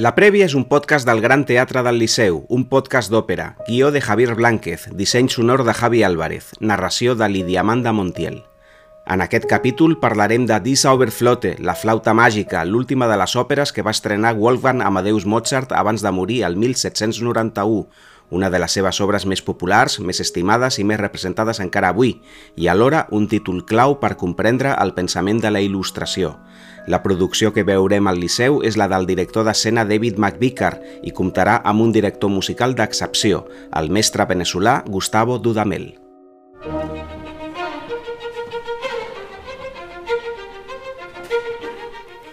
La Prèvia és un podcast del Gran Teatre del Liceu, un podcast d'òpera, guió de Javier Blánquez, disseny sonor de Javi Álvarez, narració de Lidia Amanda Montiel. En aquest capítol parlarem de Die Zauberflote, la flauta màgica, l'última de les òperes que va estrenar Wolfgang Amadeus Mozart abans de morir el 1791, una de les seves obres més populars, més estimades i més representades encara avui, i alhora un títol clau per comprendre el pensament de la il·lustració. La producció que veurem al Liceu és la del director d'escena David McVicar i comptarà amb un director musical d'excepció, el mestre veneçolà Gustavo Dudamel.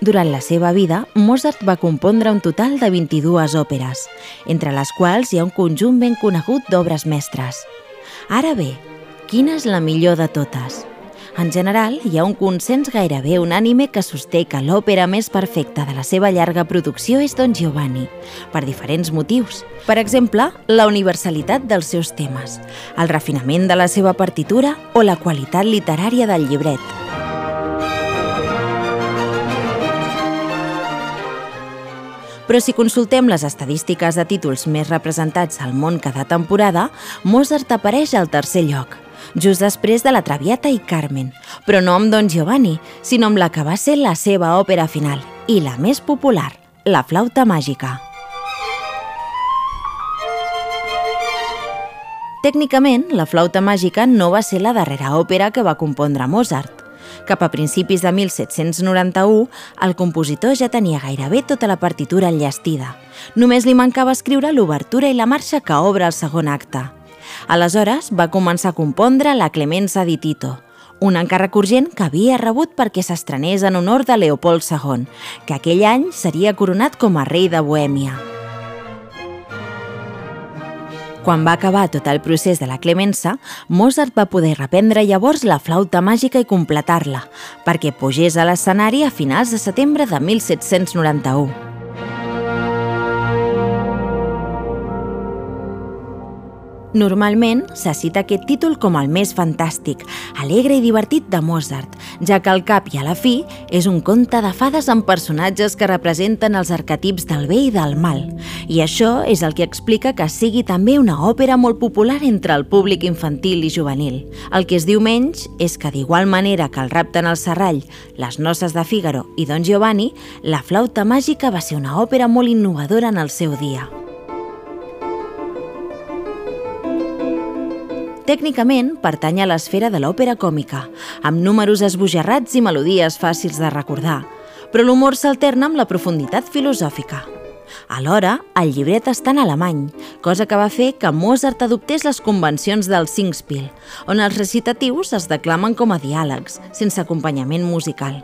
Durant la seva vida, Mozart va compondre un total de 22 òperes, entre les quals hi ha un conjunt ben conegut d'obres mestres. Ara bé, quina és la millor de totes? En general, hi ha un consens gairebé unànime que sosté que l'òpera més perfecta de la seva llarga producció és Don Giovanni, per diferents motius. Per exemple, la universalitat dels seus temes, el refinament de la seva partitura o la qualitat literària del llibret. Però si consultem les estadístiques de títols més representats al món cada temporada, Mozart apareix al tercer lloc, just després de la Traviata i Carmen, però no amb Don Giovanni, sinó amb la que va ser la seva òpera final, i la més popular, la flauta màgica. Tècnicament, la flauta màgica no va ser la darrera òpera que va compondre Mozart. Cap a principis de 1791, el compositor ja tenia gairebé tota la partitura enllestida. Només li mancava escriure l'obertura i la marxa que obre el segon acte. Aleshores va començar a compondre la Clemenza di Tito, un encàrrec urgent que havia rebut perquè s'estrenés en honor de Leopold II, que aquell any seria coronat com a rei de Bohèmia. Quan va acabar tot el procés de la clemença, Mozart va poder reprendre llavors la flauta màgica i completar-la, perquè pugés a l'escenari a finals de setembre de 1791. Normalment se cita aquest títol com el més fantàstic, alegre i divertit de Mozart, ja que al cap i a la fi és un conte de fades amb personatges que representen els arquetips del bé i del mal. I això és el que explica que sigui també una òpera molt popular entre el públic infantil i juvenil. El que es diu menys és que d'igual manera que el rapten al Serrall, les noces de Fígaro i Don Giovanni, la flauta màgica va ser una òpera molt innovadora en el seu dia. Tècnicament, pertany a l'esfera de l'òpera còmica, amb números esbojarrats i melodies fàcils de recordar, però l'humor s'alterna amb la profunditat filosòfica. Alhora, el llibret està en alemany, cosa que va fer que Mozart adoptés les convencions del Singspiel, on els recitatius es declamen com a diàlegs, sense acompanyament musical.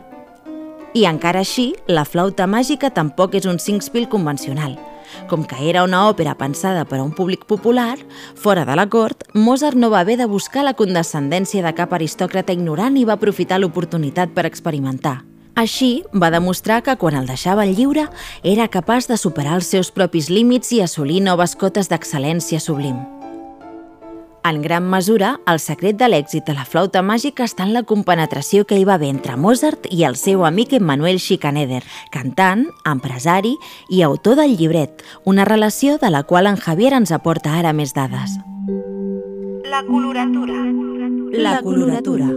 I encara així, la flauta màgica tampoc és un Singspiel convencional – com que era una òpera pensada per a un públic popular, fora de la cort, Mozart no va haver de buscar la condescendència de cap aristòcrata ignorant i va aprofitar l'oportunitat per experimentar. Així, va demostrar que quan el deixaven lliure era capaç de superar els seus propis límits i assolir noves cotes d'excel·lència sublim. En gran mesura, el secret de l'èxit de la flauta màgica està en la compenetració que hi va haver entre Mozart i el seu amic Emmanuel Schikaneder, cantant, empresari i autor del llibret, una relació de la qual en Javier ens aporta ara més dades. La coloratura. La coloratura.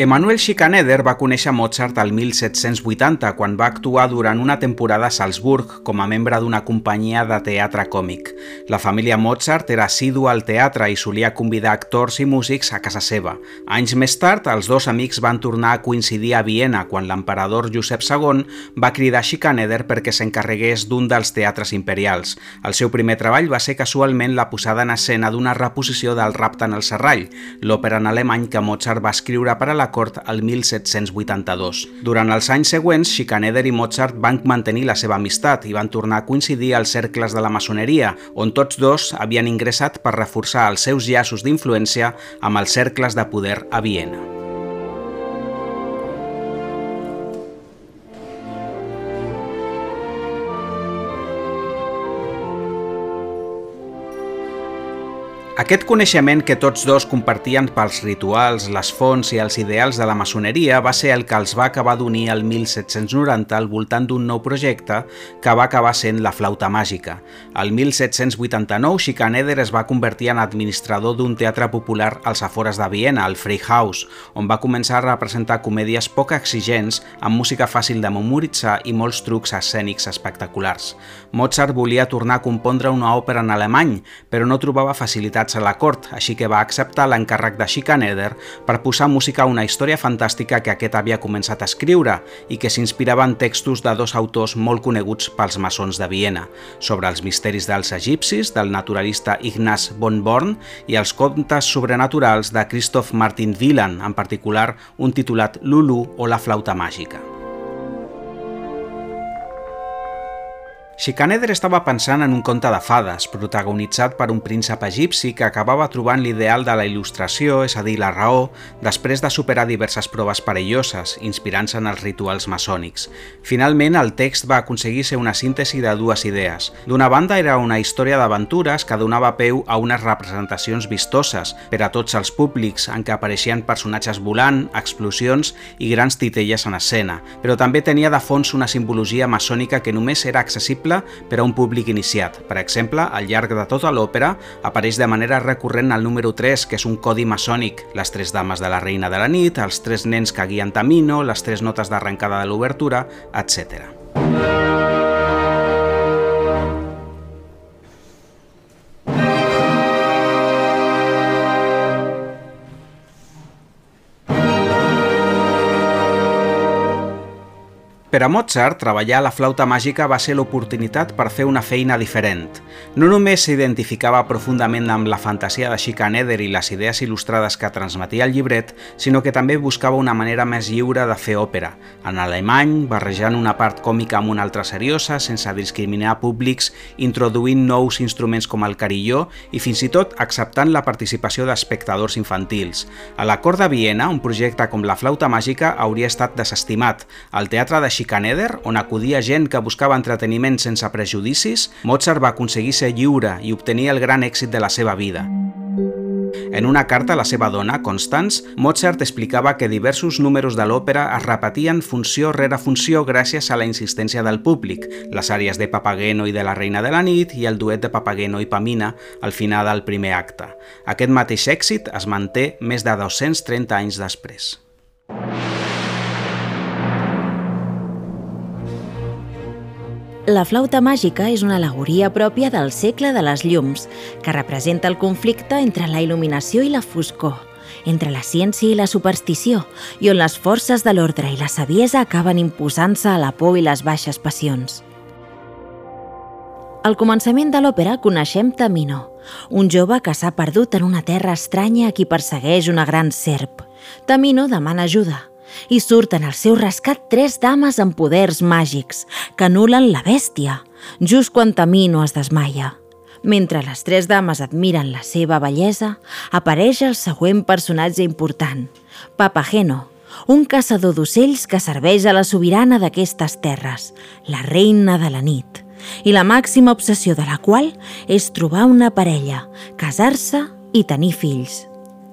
Emanuel Schikaneder va conèixer Mozart al 1780 quan va actuar durant una temporada a Salzburg com a membre d'una companyia de teatre còmic. La família Mozart era assídua al teatre i solia convidar actors i músics a casa seva. Anys més tard, els dos amics van tornar a coincidir a Viena quan l'emperador Josep II va cridar Schikaneder perquè s'encarregués d'un dels teatres imperials. El seu primer treball va ser casualment la posada en escena d'una reposició del Rapte en el Serrall, l'òpera en alemany que Mozart va escriure per a la cort el 1782. Durant els anys següents, Schikaneder i Mozart van mantenir la seva amistat i van tornar a coincidir als cercles de la maçoneria, on tots dos havien ingressat per reforçar els seus llaços d'influència amb els cercles de poder a Viena. Aquest coneixement que tots dos compartien pels rituals, les fonts i els ideals de la maçoneria va ser el que els va acabar d'unir el 1790 al voltant d'un nou projecte que va acabar sent la flauta màgica. El 1789, Schikaneder es va convertir en administrador d'un teatre popular als afores de Viena, el Freihaus, on va començar a representar comèdies poc exigents, amb música fàcil de memoritzar i molts trucs escènics espectaculars. Mozart volia tornar a compondre una òpera en alemany, però no trobava facilitats a la cort, així que va acceptar l'encàrrec de Schikaneder per posar música a una història fantàstica que aquest havia començat a escriure i que s'inspirava en textos de dos autors molt coneguts pels maçons de Viena, sobre els misteris dels egipcis, del naturalista Ignaz von Born i els contes sobrenaturals de Christoph Martin Wieland, en particular un titulat Lulu o la flauta màgica. Schikaneder estava pensant en un conte de fades, protagonitzat per un príncep egipci que acabava trobant l'ideal de la il·lustració, és a dir, la raó, després de superar diverses proves perilloses, inspirant-se en els rituals maçònics. Finalment, el text va aconseguir ser una síntesi de dues idees. D'una banda, era una història d'aventures que donava peu a unes representacions vistoses per a tots els públics, en què apareixien personatges volant, explosions i grans titelles en escena, però també tenia de fons una simbologia maçònica que només era accessible accessible per a un públic iniciat. Per exemple, al llarg de tota l'òpera apareix de manera recurrent el número 3, que és un codi maçònic, les tres dames de la reina de la nit, els tres nens que guien Tamino, les tres notes d'arrencada de l'obertura, etc. Per a Mozart, treballar la flauta màgica va ser l'oportunitat per fer una feina diferent. No només s'identificava profundament amb la fantasia de Schikaneder i les idees il·lustrades que transmetia el llibret, sinó que també buscava una manera més lliure de fer òpera, en alemany, barrejant una part còmica amb una altra seriosa, sense discriminar públics, introduint nous instruments com el carilló i fins i tot acceptant la participació d'espectadors infantils. A la cort de Viena, un projecte com la flauta màgica hauria estat desestimat. El teatre de Schikaneder, on acudia gent que buscava entreteniment sense prejudicis, Mozart va aconseguir ser lliure i obtenir el gran èxit de la seva vida. En una carta a la seva dona, Constance, Mozart explicava que diversos números de l'òpera es repetien funció rere funció gràcies a la insistència del públic, les àrees de Papageno i de la Reina de la Nit i el duet de Papageno i Pamina al final del primer acte. Aquest mateix èxit es manté més de 230 anys després. La flauta màgica és una alegoria pròpia del segle de les llums, que representa el conflicte entre la il·luminació i la foscor, entre la ciència i la superstició, i on les forces de l'ordre i la saviesa acaben imposant-se a la por i les baixes passions. Al començament de l'òpera coneixem Tamino, un jove que s'ha perdut en una terra estranya a qui persegueix una gran serp. Tamino demana ajuda, i surten al seu rescat tres dames amb poders màgics que anulen la bèstia, just quan Tamino es desmaia. Mentre les tres dames admiren la seva bellesa, apareix el següent personatge important, Papageno, un caçador d'ocells que serveix a la sobirana d'aquestes terres, la reina de la nit, i la màxima obsessió de la qual és trobar una parella, casar-se i tenir fills.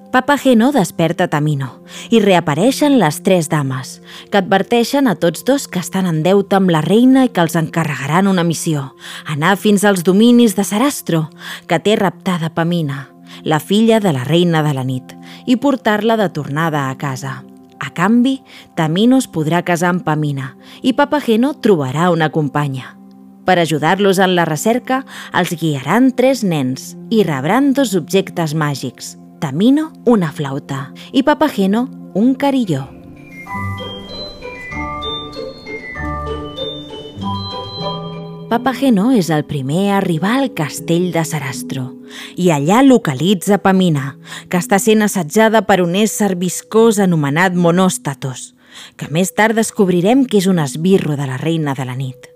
Papageno desperta Tamino i reapareixen les tres dames, que adverteixen a tots dos que estan en deute amb la reina i que els encarregaran una missió, anar fins als dominis de Sarastro, que té raptada Pamina, la filla de la reina de la nit, i portar-la de tornada a casa. A canvi, Tamino es podrà casar amb Pamina i Papageno trobarà una companya. Per ajudar-los en la recerca, els guiaran tres nens i rebran dos objectes màgics, Tamino una flauta i Papageno un carilló. Papageno és el primer a arribar al castell de Sarastro i allà localitza Pamina, que està sent assetjada per un ésser viscós anomenat Monòstatos, que més tard descobrirem que és un esbirro de la reina de la nit.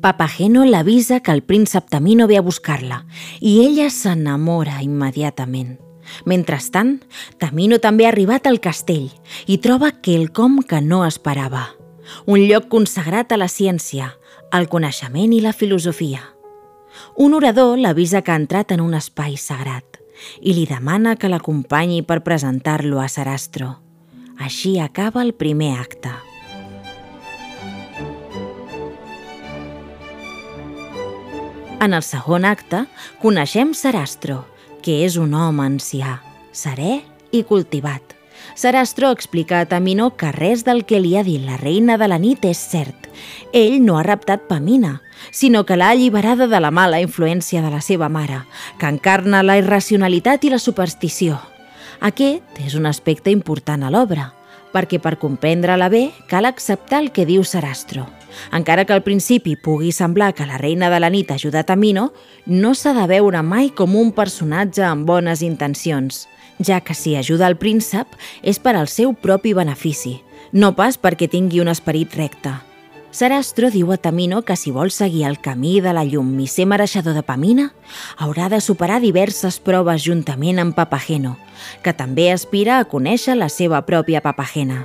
Papageno l'avisa que el príncep Tamino ve a buscar-la i ella s'enamora immediatament. Mentrestant, Tamino també ha arribat al castell i troba quelcom que no esperava. Un lloc consagrat a la ciència, el coneixement i la filosofia. Un orador l'avisa que ha entrat en un espai sagrat i li demana que l'acompanyi per presentar-lo a Sarastro. Així acaba el primer acte. En el segon acte, coneixem Sarastro, que és un home ancià, serè i cultivat. Sarastro explica a Tamino que res del que li ha dit la reina de la nit és cert. Ell no ha raptat Pamina, sinó que l'ha alliberada de la mala influència de la seva mare, que encarna la irracionalitat i la superstició. Aquest és un aspecte important a l'obra, perquè per comprendre-la bé cal acceptar el que diu Sarastro. Encara que al principi pugui semblar que la reina de la nit ha ajudat a Mino, no s'ha de veure mai com un personatge amb bones intencions, ja que si ajuda el príncep és per al seu propi benefici, no pas perquè tingui un esperit recte. Sarastro diu a Tamino que si vol seguir el camí de la llum i ser mereixedor de Pamina, haurà de superar diverses proves juntament amb Papageno, que també aspira a conèixer la seva pròpia Papagena.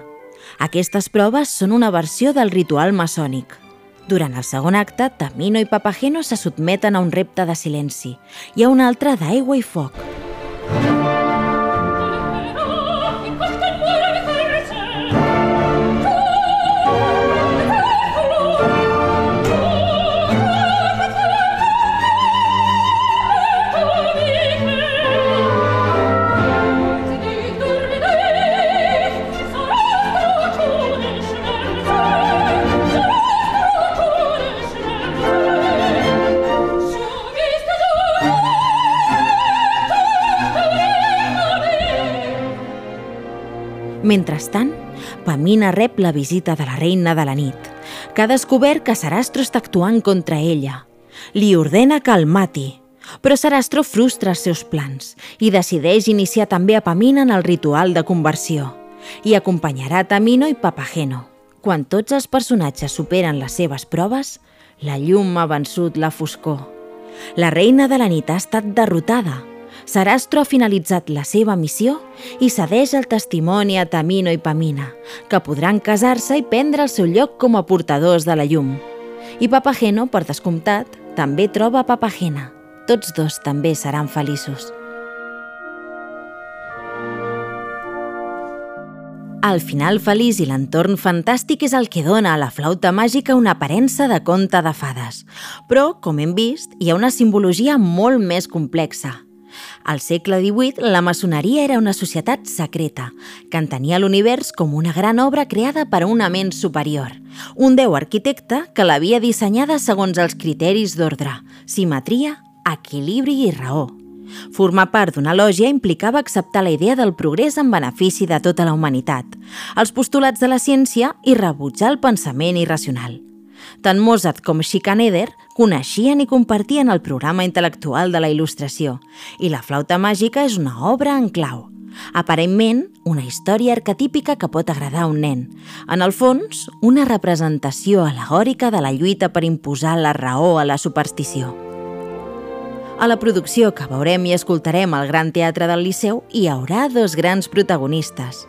Aquestes proves són una versió del ritual maçònic. Durant el segon acte, Tamino i Papageno se sotmeten a un repte de silenci i a un altre d'aigua i foc. Mentrestant, Pamina rep la visita de la reina de la nit, que ha descobert que Sarastro està actuant contra ella. Li ordena que el mati, però Sarastro frustra els seus plans i decideix iniciar també a Pamina en el ritual de conversió i acompanyarà Tamino i Papageno. Quan tots els personatges superen les seves proves, la llum ha vençut la foscor. La reina de la nit ha estat derrotada Sarastro ha finalitzat la seva missió i cedeix el testimoni a Tamino i Pamina, que podran casar-se i prendre el seu lloc com a portadors de la llum. I Papageno, per descomptat, també troba Papagena. Tots dos també seran feliços. El final feliç i l'entorn fantàstic és el que dona a la flauta màgica una aparença de conte de fades. Però, com hem vist, hi ha una simbologia molt més complexa. Al segle XVIII, la maçoneria era una societat secreta, que entenia l'univers com una gran obra creada per una ment superior, un déu arquitecte que l'havia dissenyada segons els criteris d'ordre, simetria, equilibri i raó. Formar part d'una lògia implicava acceptar la idea del progrés en benefici de tota la humanitat, els postulats de la ciència i rebutjar el pensament irracional. Tant Mozart com Schikaneder coneixien i compartien el programa intel·lectual de la il·lustració i la flauta màgica és una obra en clau. Aparentment, una història arquetípica que pot agradar a un nen. En el fons, una representació alegòrica de la lluita per imposar la raó a la superstició. A la producció que veurem i escoltarem al Gran Teatre del Liceu hi haurà dos grans protagonistes.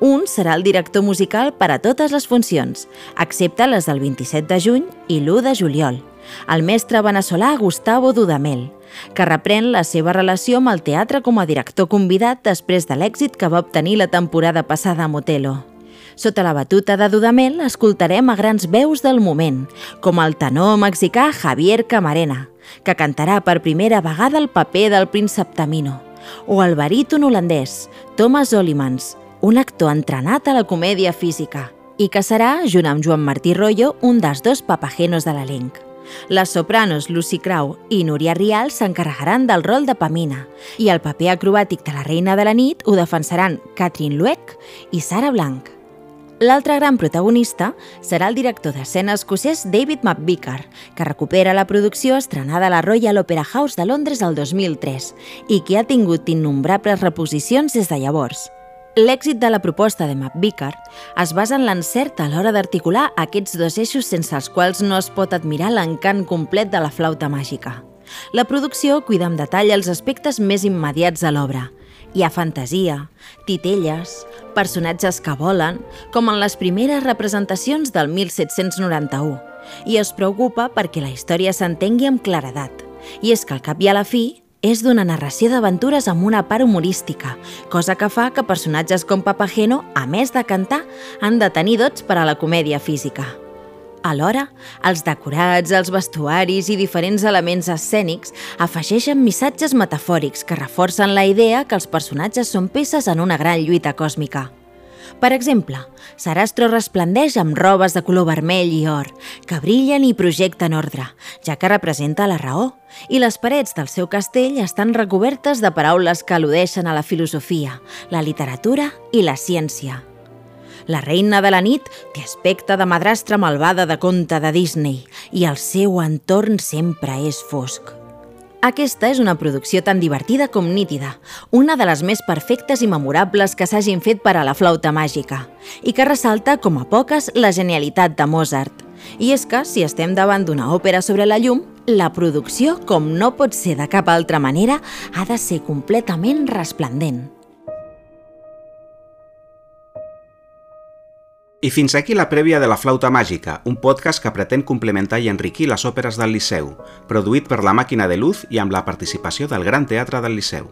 Un serà el director musical per a totes les funcions, excepte les del 27 de juny i l'1 de juliol, el mestre veneçolà Gustavo Dudamel, que reprèn la seva relació amb el teatre com a director convidat després de l'èxit que va obtenir la temporada passada a Motelo. Sota la batuta de Dudamel escoltarem a grans veus del moment, com el tenor mexicà Javier Camarena, que cantarà per primera vegada el paper del príncep Tamino, o el baríton holandès Thomas Olimans, un actor entrenat a la comèdia física, i que serà, junt amb Joan Martí Rollo, un dels dos papagenos de l'elenc. Les sopranos Lucy Crau i Núria Rial s'encarregaran del rol de Pamina i el paper acrobàtic de la reina de la nit ho defensaran Catherine Lueck i Sara Blanc. L'altre gran protagonista serà el director d'escena escocès David McVicar, que recupera la producció estrenada a la Royal Opera House de Londres el 2003 i que ha tingut innombrables reposicions des de llavors. L'èxit de la proposta de McVicar es basa en l'encert a l'hora d'articular aquests dos eixos sense els quals no es pot admirar l'encant complet de la flauta màgica. La producció cuida amb detall els aspectes més immediats de l'obra. Hi ha fantasia, titelles, personatges que volen, com en les primeres representacions del 1791, i es preocupa perquè la història s'entengui amb claredat. I és que al cap i a la fi, és d'una narració d'aventures amb una part humorística, cosa que fa que personatges com Papageno, a més de cantar, han de tenir dots per a la comèdia física. Alhora, els decorats, els vestuaris i diferents elements escènics afegeixen missatges metafòrics que reforcen la idea que els personatges són peces en una gran lluita còsmica. Per exemple, Sarastro resplendeix amb robes de color vermell i or, que brillen i projecten ordre, ja que representa la raó, i les parets del seu castell estan recobertes de paraules que al·ludeixen a la filosofia, la literatura i la ciència. La reina de la nit té aspecte de madrastra malvada de conte de Disney i el seu entorn sempre és fosc. Aquesta és una producció tan divertida com nítida, una de les més perfectes i memorables que s'hagin fet per a la flauta màgica, i que ressalta com a poques la genialitat de Mozart. I és que, si estem davant d'una òpera sobre la llum, la producció, com no pot ser de cap altra manera, ha de ser completament resplendent. I fins aquí la prèvia de La Flauta Màgica, un podcast que pretén complementar i enriquir les òperes del Liceu, produït per La Màquina de Luz i amb la participació del Gran Teatre del Liceu.